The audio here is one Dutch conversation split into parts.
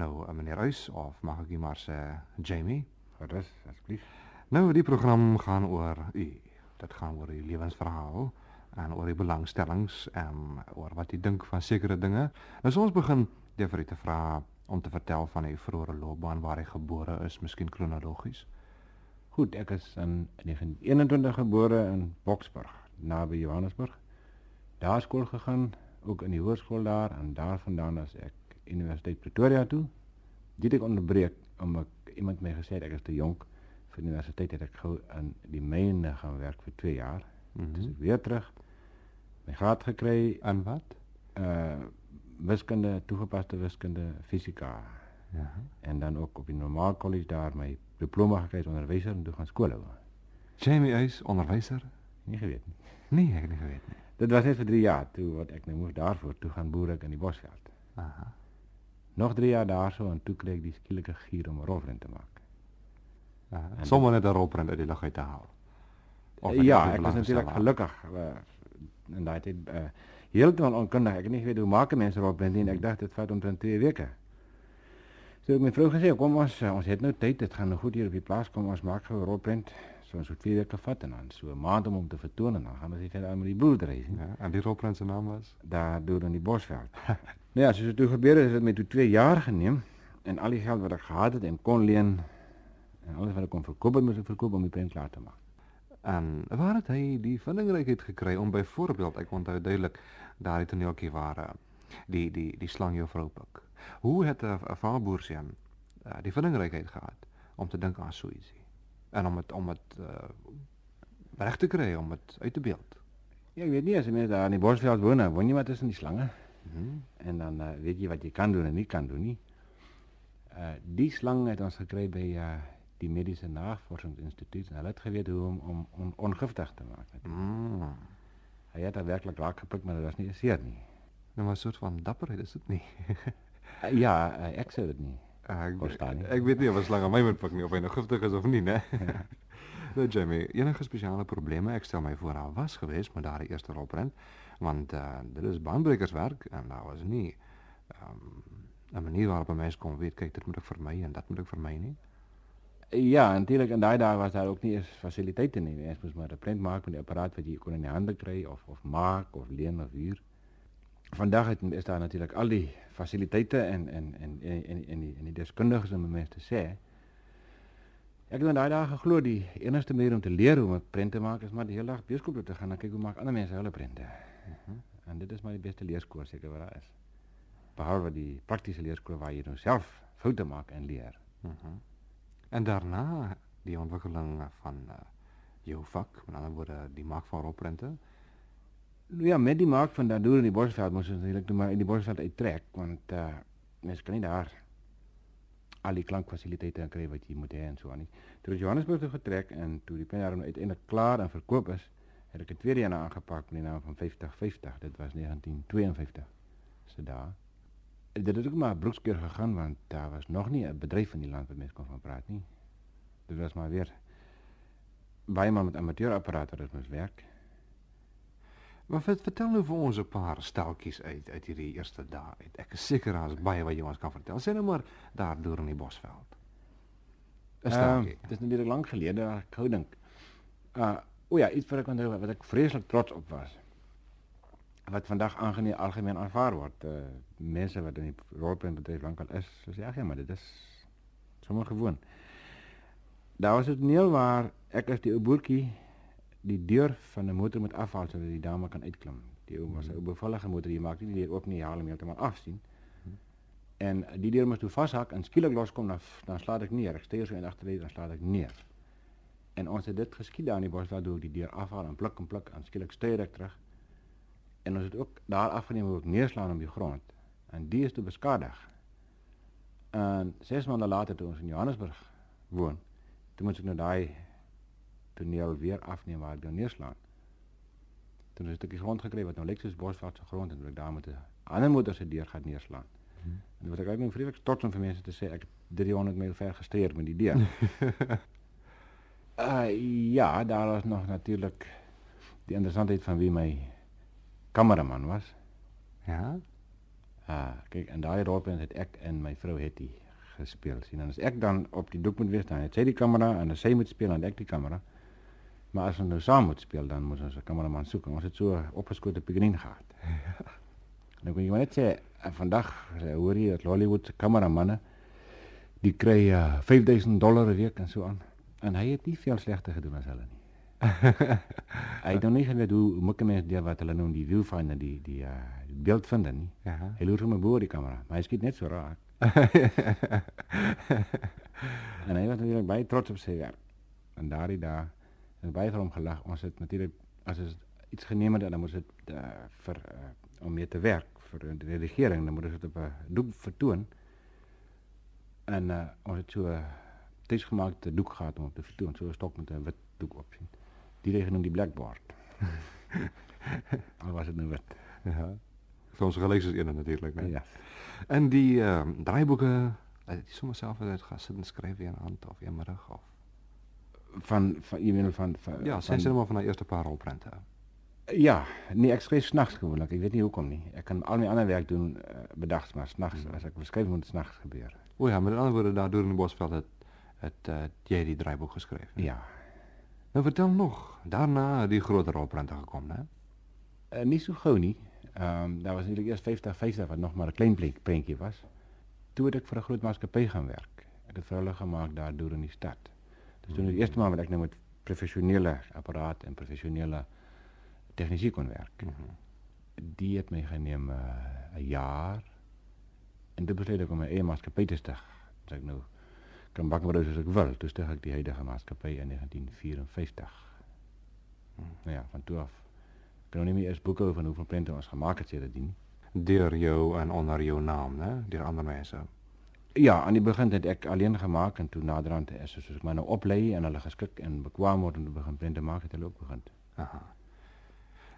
Nou, uh, meneer Uys, of mag ek u maar sê Jamie? Gerus, asseblief. Nou, die program gaan oor u. Dit gaan oor uw lewensverhaal en oor uw belangstellings en oor wat u dink van sekere dinge. Nou, so ons begin deur vir u te vra om te vertel van uw vroeë loopbaan waar hy gebore is, miskien kronologies. Goed, ek is in 1921 gebore in Boksburg, naby Johannesburg. Daar skool gegaan, ook in die hoërskool daar en daarvandaan as ek Universiteit Pretoria toe. Dit ek onderbreek omdat iemand gesê het ek is te jonk vir die universiteit het ek gou in die myne gaan werk vir 2 jaar. Mm -hmm. Ek weer terug. My graad gekry aan wat? Uh wiskunde, toegepaste wiskunde, fisika. Ja. En dan ook op die normaal college daar my diploma gekry as onderwyser en toe gaan skool hou. Jamie Uys, onderwyser? Nie geweet nie. Nee, ek nie geweet nie. Dit was net vir 3 jaar toe wat ek nou moes daarvoor toe gaan boer ek in die Bosveld. Aha. Nog 3 jaar daarso en toe kry ek die skielike gier om 'n rolprent te maak. Aha. Sommige net 'n rolprent uit die lug uit te haal. Of ja, ek was natuurlik gelukkig uh, daai tyd uh, onkundig. Ek het nie geweet hoe maak mense rolprent nie en ek dacht dit vat omtrent 2 weke. So ek my vrou gesê, kom ons ons het nou tyd, dit gaan nou goed hier op die plaas kom ons maak gou 'n rolprent so so twee weke vat en dan so 'n maand om hom te vertoon en dan gaan ons verder met die boerdery sien. Ja, en die rolprent se naam was daar deur in die Bosveld. nou ja, soos dit toe gebeur het, het toe 2 jaar geneem en al die geld wat ek gehad het en kon leen en alles wat ek kon verkoop, het moes ek verkoop om die prent klaar te maak. En waar het hy die vindingrykheid gekry om byvoorbeeld ek onthou duidelik daardie toneeltjie waar eh, die die die slang pik. Hoe het 'n vaarboerseun uh, die vindingrykheid gehad om te dink aan so ietsie? en om het om het uh, reg te kry om dit uit te beeld. Ja, ek weet nie as jy daar in die bosveld woon, woon jy maar tussen die slange. -hmm. En dan uh, weet jy wat jy kan doen en nie kan doen nie. Uh die slang het ons gekry by uh die mediese navorsingsinstituut en hulle het geweet hoe om om on, ongiftig te maak. Mm. Hy het werklik raak gepik, maar dit was nie seer nie. Nou maar 'n soort van dapperheid is dit nie. uh, ja, uh, ek sê dit nie. Ek verstaan nie. Ek weet nie of 'n slang aan my moet nie of hy nou giftig is of nie, né? Ja. nou Jamie, enige spesiale probleme ek stel my voor was geweest met daardie eerste rolprent, want uh, dit is baanbrekerswerk en daar was nie um, 'n manier waarop 'n mens kon weet kyk dit moet ek vir my en dat moet ek vir my nie. Ja, natuurlik en daai dae was daar ook nie eens fasiliteite nie. Jy moes maar 'n prent maak met die apparaat wat jy kon in die hande kry of of maak of leen of huur vandag het, is daar natuurlik al die fasiliteite en en en en en en die en die deskundiges om mense te sê. Ek het nou daai dae geglo die enigste manier om te leer hoe om 'n prent te maak is maar die hele dag beeskoop toe te gaan en kyk hoe maak ander mense hulle prente. -huh. En dit is maar die beste leerskool seker wat daar is. Behalwe die praktiese leerskool waar jy nou self foute maak en leer. -huh. En daarna die ontwikkeling van uh, jou vak, met ander woorde die maak van rolprente. Nou ja, met die maak van daardoor in die Bosveld moes ons natuurlik maar in die Bosveld uittrek want uh mense kan nie daar al die klankfasiliteite kry wat jy moet hê en so aan nie. Toe ons Johannesburg toe getrek en toe die pen daar nou uiteindelik klaar en verkoop is, het ek 'n tweede een aangepak met die naam van 5050. Dit was 1952 se dae. Dit het ook maar broekskeer gegaan want daar was nog nie 'n bedryf in die land wat mense kon van praat nie. Dit was maar weer baie maar met amateurapparate wat moes werk. Maar vertel nou vir ons 'n paar steltjies uit uit hierdie eerste dae uit. Ek is seker daar's baie wat jy ons kan vertel. Sê nou maar daar deur in die Bosveld. 'n Steltjie. Uh, dit is natuurlik lank gelede, ek hou dink. Uh o ja, iets wat ek onthou wat ek vreeslik trots op was. Wat vandag aangeneem algemeen aanvaar word. Uh mense wat in die rolprentbedryf lankal is, so sê ja, maar dit is sommer gewoon. Daar was 'n toneel waar ek as die ou boertjie die deur van 'n motor moet afhaal sodat die dame kan uitklim. Die ou was 'n bevallige motor, jy maak nie die deur oop nie, haal hom heeltemal af sien. Hmm. En die deur moet toe vashak en skielik loskom dan dan slaat ek neer. Ek stuur so in agterlê dan slaat ek neer. En ons het dit geskied daar in die bos waar deur die deur afhaal en pluk en pluk en skielik stuur ek terug. En ons het ook daar afgeneem hoe ek neerslaan op die grond. En die is toe beskadig. En 6 maande later toe ons in Johannesburg woon, toe moet ek nou daai toneel weer afneem waar ek dan neerslaan. Toen het 'n stukkie grond gekry wat nou lyk soos bosveld se grond en ek daar met 'n ander motor se deur gaan neerslaan. Hmm. En wat ek eigenlijk vreeslik trots om vir mense te sê ek 300 mijl ver gesteer met die deur. Uh, ja, daar was nog natuurlijk de interessantheid van wie mijn cameraman was. Ja? Ah, kijk, en daar rol ben het ek en mijn vrouw heeft die gespeeld. En als ik dan op die doek moet wees, dan heeft zij die camera en als zij moet spelen, dan ik die camera. Maar als we nou samen moeten spelen, dan moet onze cameraman zoeken. Ons het zo opgeschoten pigrin gaat. Ja. Nou dan kun je maar net zeggen, eh, vandaag hoor je dat Hollywood cameramannen, die krijgen uh, 5000 dollar een week en zo aan. En hy het nie veel slegter gedoen as hulle nie. hy het nog nie geweet hoe moet mense die wat hulle noem die viewfinder die die uh, beeld vind nie. Ja. Hy loer hom bo die kamera, maar hy skiet net so raak. en hy was natuurlijk baie trots op sy werk. En daardie daar en baie vir hom gelag. Ons het natuurlik as ons iets geneem het, dan moes dit uh, vir uh, om mee te werk vir die regering, dan moet dit op 'n doek vertoon. En uh, ons het so 'n uh, tuisgemaakte doek gehad om op te vertoon, 'n stok met 'n wit doek op sien. Die reg genoem die blackboard. Al was dit nou wit. Ja. Gelees is een natuurlik, né? Ja. En die uh, draaiboeke, het jy sommer self uit gaan sit en skryf weer aan hand of eenmiddag of van van jy meen van, van Ja, sê net maar van die eerste paar rolprente. Ja, nee, ek skryf snags gewoonlik. Ek weet nie hoekom nie. Ek kan al my ander werk doen uh, bedags, maar mm. as ek skryf moet snags gebeur. O ja, met ander woorde daar deur in die Bosveld het het uh, jy die draaiboek geskryf. Ja. Nou vertel nog, daarna die groter rolprente gekom, né? Uh, nie so gou nie. Ehm um, daar was eintlik eers 50 50 wat nog maar 'n klein prentjie was. Toe het ek vir 'n groot maatskappy gaan werk. Ek het vir hulle gemaak daar deur in die stad. Dis toen het eerste maal wat ek nou met professionele apparaat en professionele tegnisie kon werk. Mm -hmm. Die het my geneem 'n uh, jaar. En dit besluit ek om my eie maatskappy te. Dus ek nou kan bak maar soos ek wil. Toe stig ek die huidige maatskappy in 1954. Mm. Nou ja, van toe af kan nou nie meer eens boeke van hoeveel prente ons gemaak het sedertdien. Deur jou en onder jou naam, né? Deur ander mense. Ja, aan die begin het ek alleen gemaak en toe naderhand is soos ek my nou oplei en hulle geskik en bekwaam word om te begin prente maak het hulle ook begin. Aha.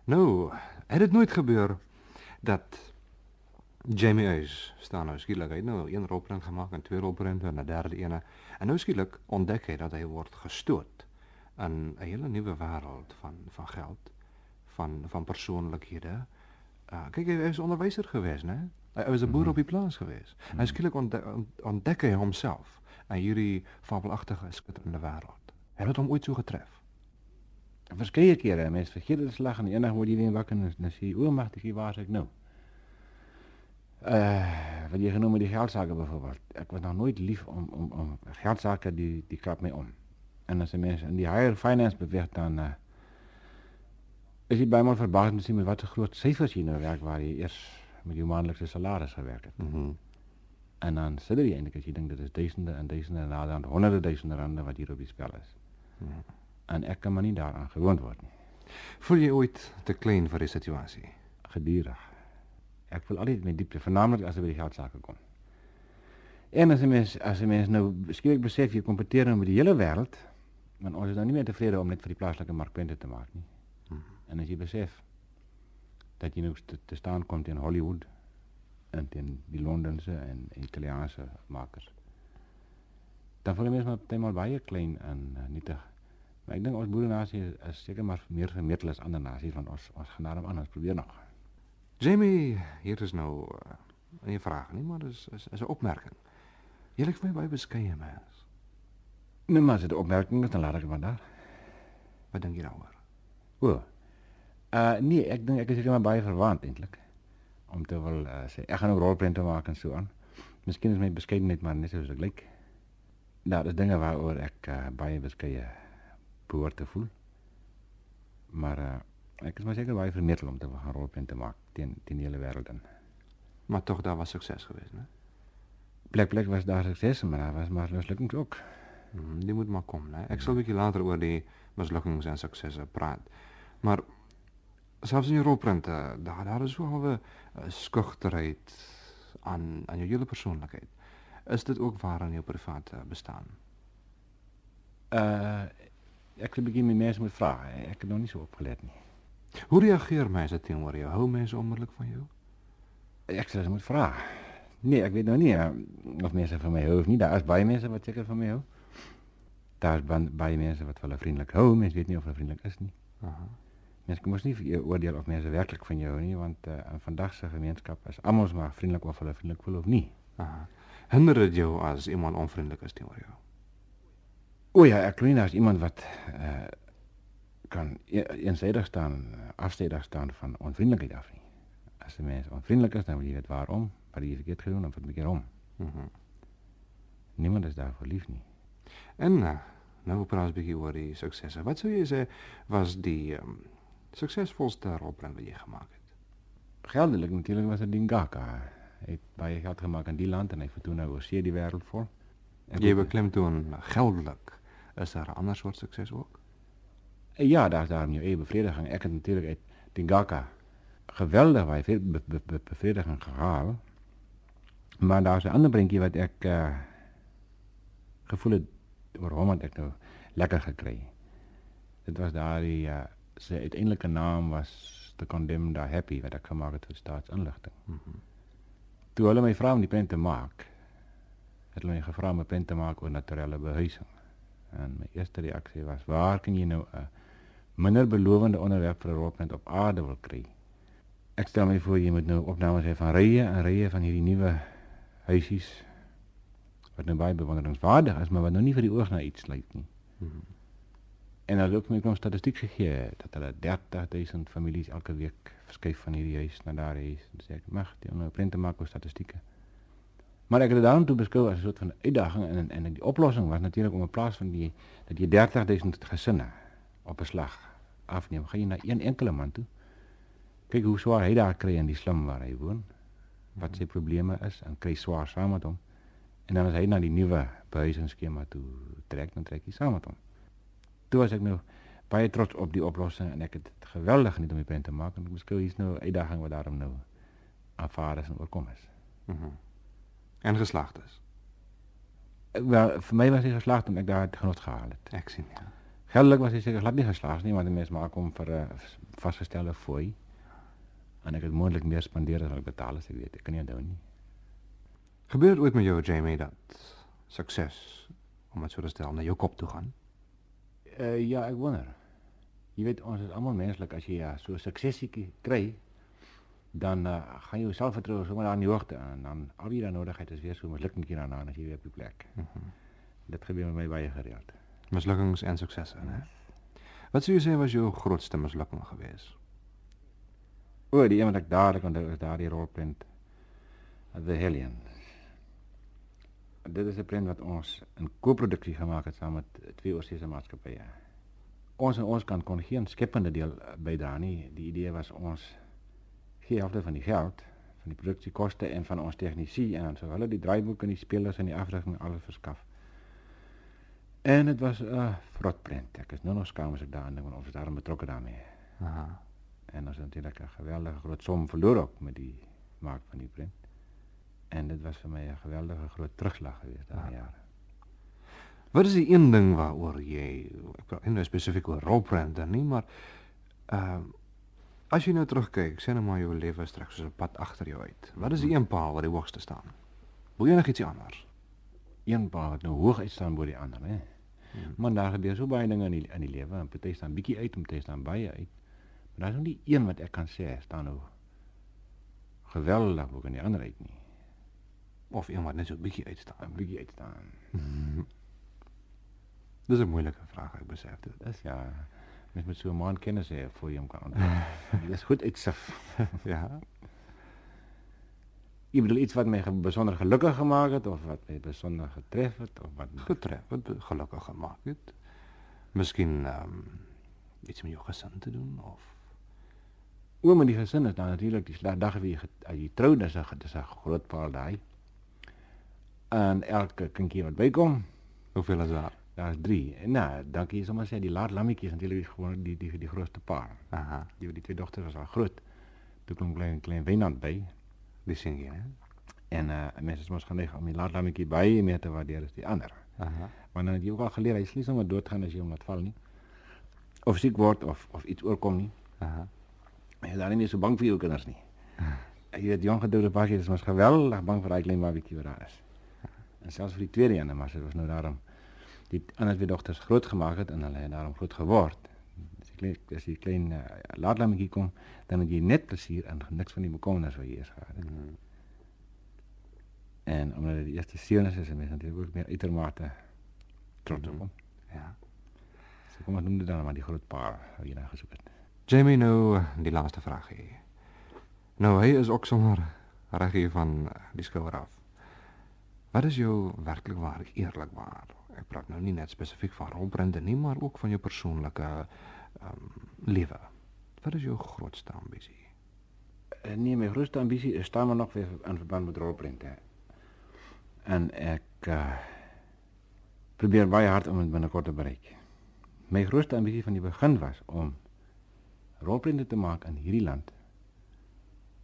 Nou, het dit nooit gebeur dat Jamie Eis staan nou skielik hy nou een rolprent gemaak en twee rolprente en 'n derde ene en nou skielik ontdek hy dat hy word gestoot in 'n hele nuwe wêreld van van geld van van persoonlikhede. Uh, kyk hy is onderwyser gewees, né? Hy was 'n boer -hmm. op die plaas gewees. Mm -hmm. Hy skielik ontdek, ontdek hy homself in hierdie fabelagtige skitterende wêreld. Het dit hom ooit so getref? verskeie kere mense vergeet dit slag en eendag word jy weer wakker en dan sê jy o magtig waar is ek nou wat jy genoem die geldsake byvoorbeeld ek was nog nooit lief om om om geldsake die die krap my om en as mense in die higher finance beweeg dan uh, is jy bymal verbaas om te sien met wat 'n groot syfers jy nou werk waar jy eers met jou maandelikse salaris gewerk het mm -hmm. en dan sit jy eintlik as jy dink dit is duisende en duisende en dan honderde duisende rande wat hier op die spel is mm -hmm en ek kan maar nie daaraan gewoond word nie. Voel jy ooit te klein vir die situasie? Gedurig. Ek voel altyd my diepte, vernaamlik as dit by die geldsaake kom. En as 'n mens as 'n mens nou skielik besef jy kompeteer nou met die hele wêreld, dan ons is nou nie meer tevrede om net vir die plaaslike markpunte te maak nie. Hmm. En as jy besef dat jy nou te, te staan kom in Hollywood en in die Londense en Italiaanse makers. Dan voel jy mens maar eendag baie klein en uh, nietig. Maar ek dink ons boerenasie is seker maar meer gemetel as ander nasies van ons ons gaan daarom anders probeer nog. Jamie, hier is nou uh, nie 'n vraag nie, maar dis is is 'n opmerking. Jy lyk vir my baie beskeie mens. Nee, maar 'n opmerking is, dan laat ek dit daar. Wat jy daaroor? O. Uh nee, ek dink ek is net maar baie verwant eintlik om te wil uh, sê ek gaan 'n rolprent maak en so aan. Miskien is my beskeidenheid maar net soos ek lyk. Nou, dis dinge waaroor ek uh, baie beskeie behoort te voel. Maar uh, ek is maar seker baie vermetel om te gaan rolprent te maak teen teen die hele wêreld in. Maar tog daar was sukses geweest, né? Plek plek was daar sukses, maar daar was maar mislukkings ook. Hmm, die moet maar kom, né? Ek sal 'n bietjie later oor die mislukkings en suksesse praat. Maar selfs in die rolprente, daar daar is so 'n uh, skugterheid aan aan jou hele persoonlikheid. Is dit ook waar in jou private bestaan? Uh ek wil begin met mense moet vra. Ek het nog nie so opgelet nie. Hoe reageer mense teenoor jou? Hou mense onmiddellik van jou? Ek sê jy moet vra. Nee, ek weet nog nie uh, of mense van my hou of nie. Daar is baie mense wat seker van my hou. Daar is baie mense wat hulle vriendelik hou. Mense weet nie of hulle vriendelik is nie. Aha. Mensen moest niet oordeel of mensen werkelijk van jou nie, want uh, in vandaag se gemeenskap is almal maar vriendelijk of hulle vriendelijk wil of niet. Aha. Hinder dit jou as iemand onvriendelijk is teenoor jou? O ja, ek glo as iemand wat uh, kan e-, eensaidig staan, afstedig staan van onvriendelijkheid af nie. As 'n mens onvriendelik is, dan wil jy weet waarom, wat jy verkeerd gedoen of wat keer om. Mhm. Niemand is daarvoor lief nie. En nou praat ons bietjie oor die suksesse. Wat sou jy sê was die um, suksesvolste rolprent wat jy gemaak het? Geldelik natuurlik was dit Dingaka. Hy het baie geld gemaak in die land en nou oor see die wêreld vol. En jy beklem toe geldelik. Is daar 'n ander soort ook? Ja, daar is daar een eeuw bevrediging. Ik heb natuurlijk uit Tingaka geweldig bij veel be be be bevrediging gehaald. Maar daar is een ander brinkje wat ik uh, gevoel het waarom ik nou lekker gekregen. Het was daar die, uh, zijn uiteindelijke naam was The Condemned Happy, wat ik gemaakt heb voor staatsinlichting. Mm -hmm. Toen hulle my vra om die print te maak, het hulle my gevra om 'n print te maak oor naturele behuising. En my eerste reaksie was: "Waar kan jy nou 'n uh, minder belovende onderwerp vir 'n rolprent op aarde wil kry. Ek stel my voor jy moet nou opnames hê van rye en rye van hierdie nuwe huisies wat nou baie bewonderingswaardig is, maar wat nou nie vir die oog na iets lyk nie. Hmm. En dan ook met 'n statistiek gegee dat hulle 30000 families elke week verskuif van hierdie huis na daardie huis. Dis ek mag die nou prente maak oor statistieke. Maar ek het dit daarom toe beskou as 'n soort van uitdaging en en die oplossing was natuurlik om in plaas van die dat jy 30000 gesinne op 'n slag afneem, gaan jy na een enkele man toe. Kyk hoe swaar hy daar kry in die slum waar hy woon. Wat sy probleme is en kry swaar saam met hom. En dan as hy na die nuwe behuisingsskema toe trek, dan trek hy saam met hom. Toe was ek nou baie trots op die oplossing en ek het dit geweldig geniet om die pen te maak en ek beskou hier's nou 'n uitdaging wat daarom nou aanvaar is en oorkom is. Mhm. Mm en geslaagd is. Wel, vir my was hy geslaagd omdat ek daar genot gehaal het. Ek sien ja. Geldelik was hy seker glad nie geslaag nie want 'n mens maak hom vir 'n vasgestelde fooi en ek het moontlik meer spandeer as wat ek betaal as ek weet. Ek kan nie onthou nie. Gebeur dit ooit met jou Jamie dat sukses om dit so te stel na jou kop toe gaan? Uh, ja, ek wonder. Jy weet ons is almal menslik as jy ja, so suksesiekie kry, dan uh, gaan jou selfvertroue sommer aan die hoogte en dan al wie daar nodigheid is weer so mislukking hier daarna as jy weer op die plek. Mm -hmm. Dit gebeur met my baie gereeld. Mislukkings en suksesse, né? Wat sou jy sê was jou grootste mislukking geweest? O, die een wat ek dadelik onthou is daardie rolprent The Hellion. Dit is 'n prent wat ons in koproduksie gemaak het saam met twee oorseese maatskappye. Ons en ons kan kon geen skepende deel bydra nie. Die idee was ons gee helfte van die geld van die produksiekoste en van ons tegnisie en dan sou hulle die draaiboek en die spelers en die afrigting alles verskaf. En het was een uh, vrotprint. Ik is nu nog als ik daar aan want of is daarom betrokken daarmee. Aha. En dat is natuurlijk een geweldige grote som verloor ook met die maak van die print. En dit was voor mij een geweldige grote terugslag geweest na jaren. Wat is die één ding waaroor jy, ek praat nie nou spesifiek oor rolprent dan nie, maar uh as jy nou terugkyk, sê nou maar jou lewe strek soos 'n pad agter jou uit. Wat is die een paal wat die hoogste staan? Wil jy nog ietsie anders? Een paal nou hoog uitstaan bo die ander, hè? Hmm. Maar daar gebeur so baie dinge in die in die lewe en party staan bietjie uit party staan baie uit. Maar daar is nog nie een wat ek kan sê staan nou geweldig ook in die ander uit nie. Of een wat net so bietjie uit staan, bietjie uit staan. Hmm. Dis 'n moeilike vraag, ek besef dit. Dis ja. Mens moet so 'n man kennis hê voor jy hom kan antwoord. Dis goed uitsif. ja. Jy bedoel iets wat my besonder gelukkig gemaak het of wat my besonder getref het of wat getref het, gelukkig gemaak het. Miskien ehm um, iets met jou gesin te doen of oom en die gesin is dan natuurlik die dag wie jy jy trou dis 'n dis 'n groot paal daai. En elke kindjie wat bykom, hoeveel is daar? Daar is 3. En nou, dankie sommer sê die laat lammetjie is natuurlik gewoon die die die grootste paar. Aha. Die die twee dogters was al groot. Toe kom klein klein Wynand by die sing jy, hè? En uh mense is mos geneig om die laatlammetjie baie meer te waardeer as die ander. Aha. Want dan het jy ook al geleer hy slegs om doodgaan as jy hom laat val nie. Of siek word of of iets oorkom nie. Aha. Jy is dan nie so bang vir jou kinders nie. Jy weet jong gedoude pakkie is mos geweldig bang vir daai klein babietjie wat daar is. En selfs vir die tweede een, maar dit was nou daarom die ander twee dogters groot gemaak het en hulle het daarom groot geword. Dis die klein uh, laatlammetjie kom, dan het jy net plesier en niks van die bekommernisse wat jy eers gehad het. Mm. En omdat dit die eerste seun is, is hy natuurlik ook meer uitermate trots op. Ja. So kom ons noem dit dan maar die groot paar wat jy nou gesoek het. Jamie nou die laaste vraag hier. Nou hy is ook sommer reg hier van die skouer af. Wat is jou werklik waar eerlikwaar? Ek praat nou nie net spesifiek van rolprente nie, maar ook van jou persoonlike ehm um, lewe. Wat is jou grootste ambisie? Uh, nee, my grootste ambisie is staan maar nog weer in verband met rolprente. En ek uh, probeer baie hard om dit binnekort te bereik. My grootste ambisie van die begin was om rolprente te maak in hierdie land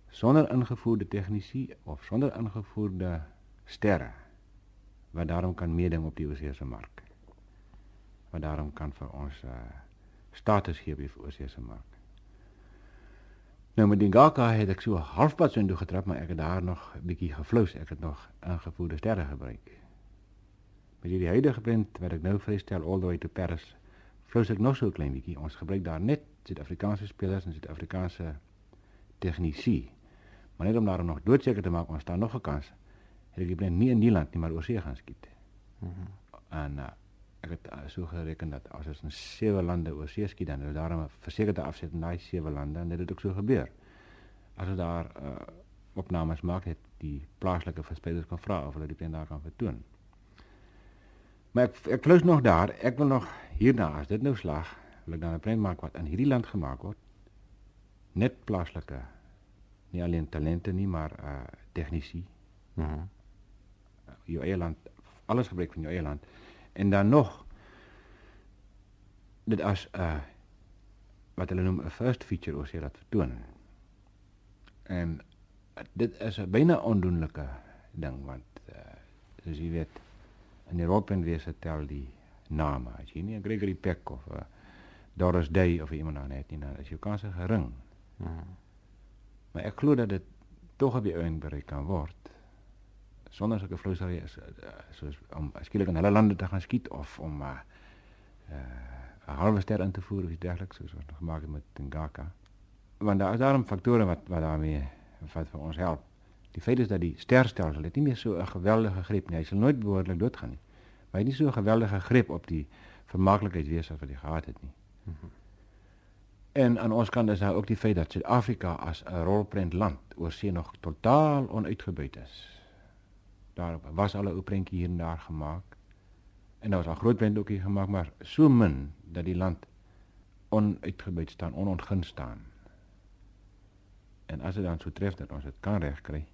sonder ingevoerde tegnisie of sonder ingevoerde sterre wat daarom kan meeding op die oorsese mark. Wat daarom kan vir ons uh, status gee op die oorsese mark. Nou met die Gaka het ek so halfpad so intoe getrap, maar ek het daar nog 'n bietjie geflous. Ek het nog ingevoerde sterre gebruik. Met die huidige print wat ek nou vrystel all the way to Paris, flous ek nog so 'n klein bietjie. Ons gebruik daar net Suid-Afrikaanse spelers en Suid-Afrikaanse tegnisie. Maar net om daar nog doodseker te maak ons staan nog 'n kans het ek nie in die land nie maar oor see gaan skiet. Mhm. Mm en uh, ek het uh, so gereken dat as ons in sewe lande oor see skiet dan is daar 'n versekerde afset in daai sewe lande en dit het ook so gebeur. As ons daar uh, opnames maak het die plaaslike verspelers kan vra of hulle die pen daar kan vertoon. Maar ek ek klous nog daar. Ek wil nog hierna as dit nou slag, wil ek dan 'n prent maak wat in hierdie land gemaak word. Net plaaslike nie alleen talente nie, maar uh tegnisie. Mhm. Mm jou eie land, alles gebruik van jou eie land. En dan nog dit as 'n uh, wat hulle noem 'n first feature oor sy laat vertoon. En dit is 'n byna ondoenlike ding want uh, soos jy weet in Europa en wese tel die name. As jy nie 'n Gregory Peck of 'n uh, Doris Day of iemand aan het nie, dan is jou kans gering. Hmm. Maar ek glo dat dit tog op die ouen bereik kan word sonder sulke vloeisry is uh, soos om skielik in hulle lande te gaan skiet of om 'n uh, uh, 'n halwe ster in te voer of iets dergeliks soos wat gemaak het met Tengaka. Want daar is daarom faktore wat wat daarmee wat vir ons help. Die feit is dat die sterstelsel het nie meer so 'n geweldige greep nie. Hy sal nooit behoorlik doodgaan nie. Maar hy het nie so 'n geweldige greep op die vermaaklikheid wees wat hy gehad het nie. Mm -hmm. En aan ons kant is daar ook die feit dat Suid-Afrika as 'n rolprent land oor see nog totaal onuitgebuit is daar was al 'n ou prentjie hier en daar gemaak. En daar was al groot prent ook hier gemaak, maar so min dat die land onuitgebuit staan, onontgin staan. En as dit dan so tref dat ons dit kan regkry,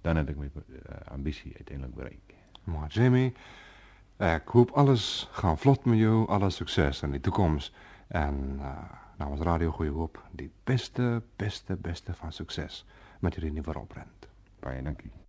dan het ek my uh, ambisie uiteindelik bereik. Maar Jamie, ek hoop alles gaan vlot met jou, alles sukses in die toekoms en uh, namens Radio Goeie Hoop die beste, beste, beste van sukses met hierdie nuwe rolprent. Baie dankie.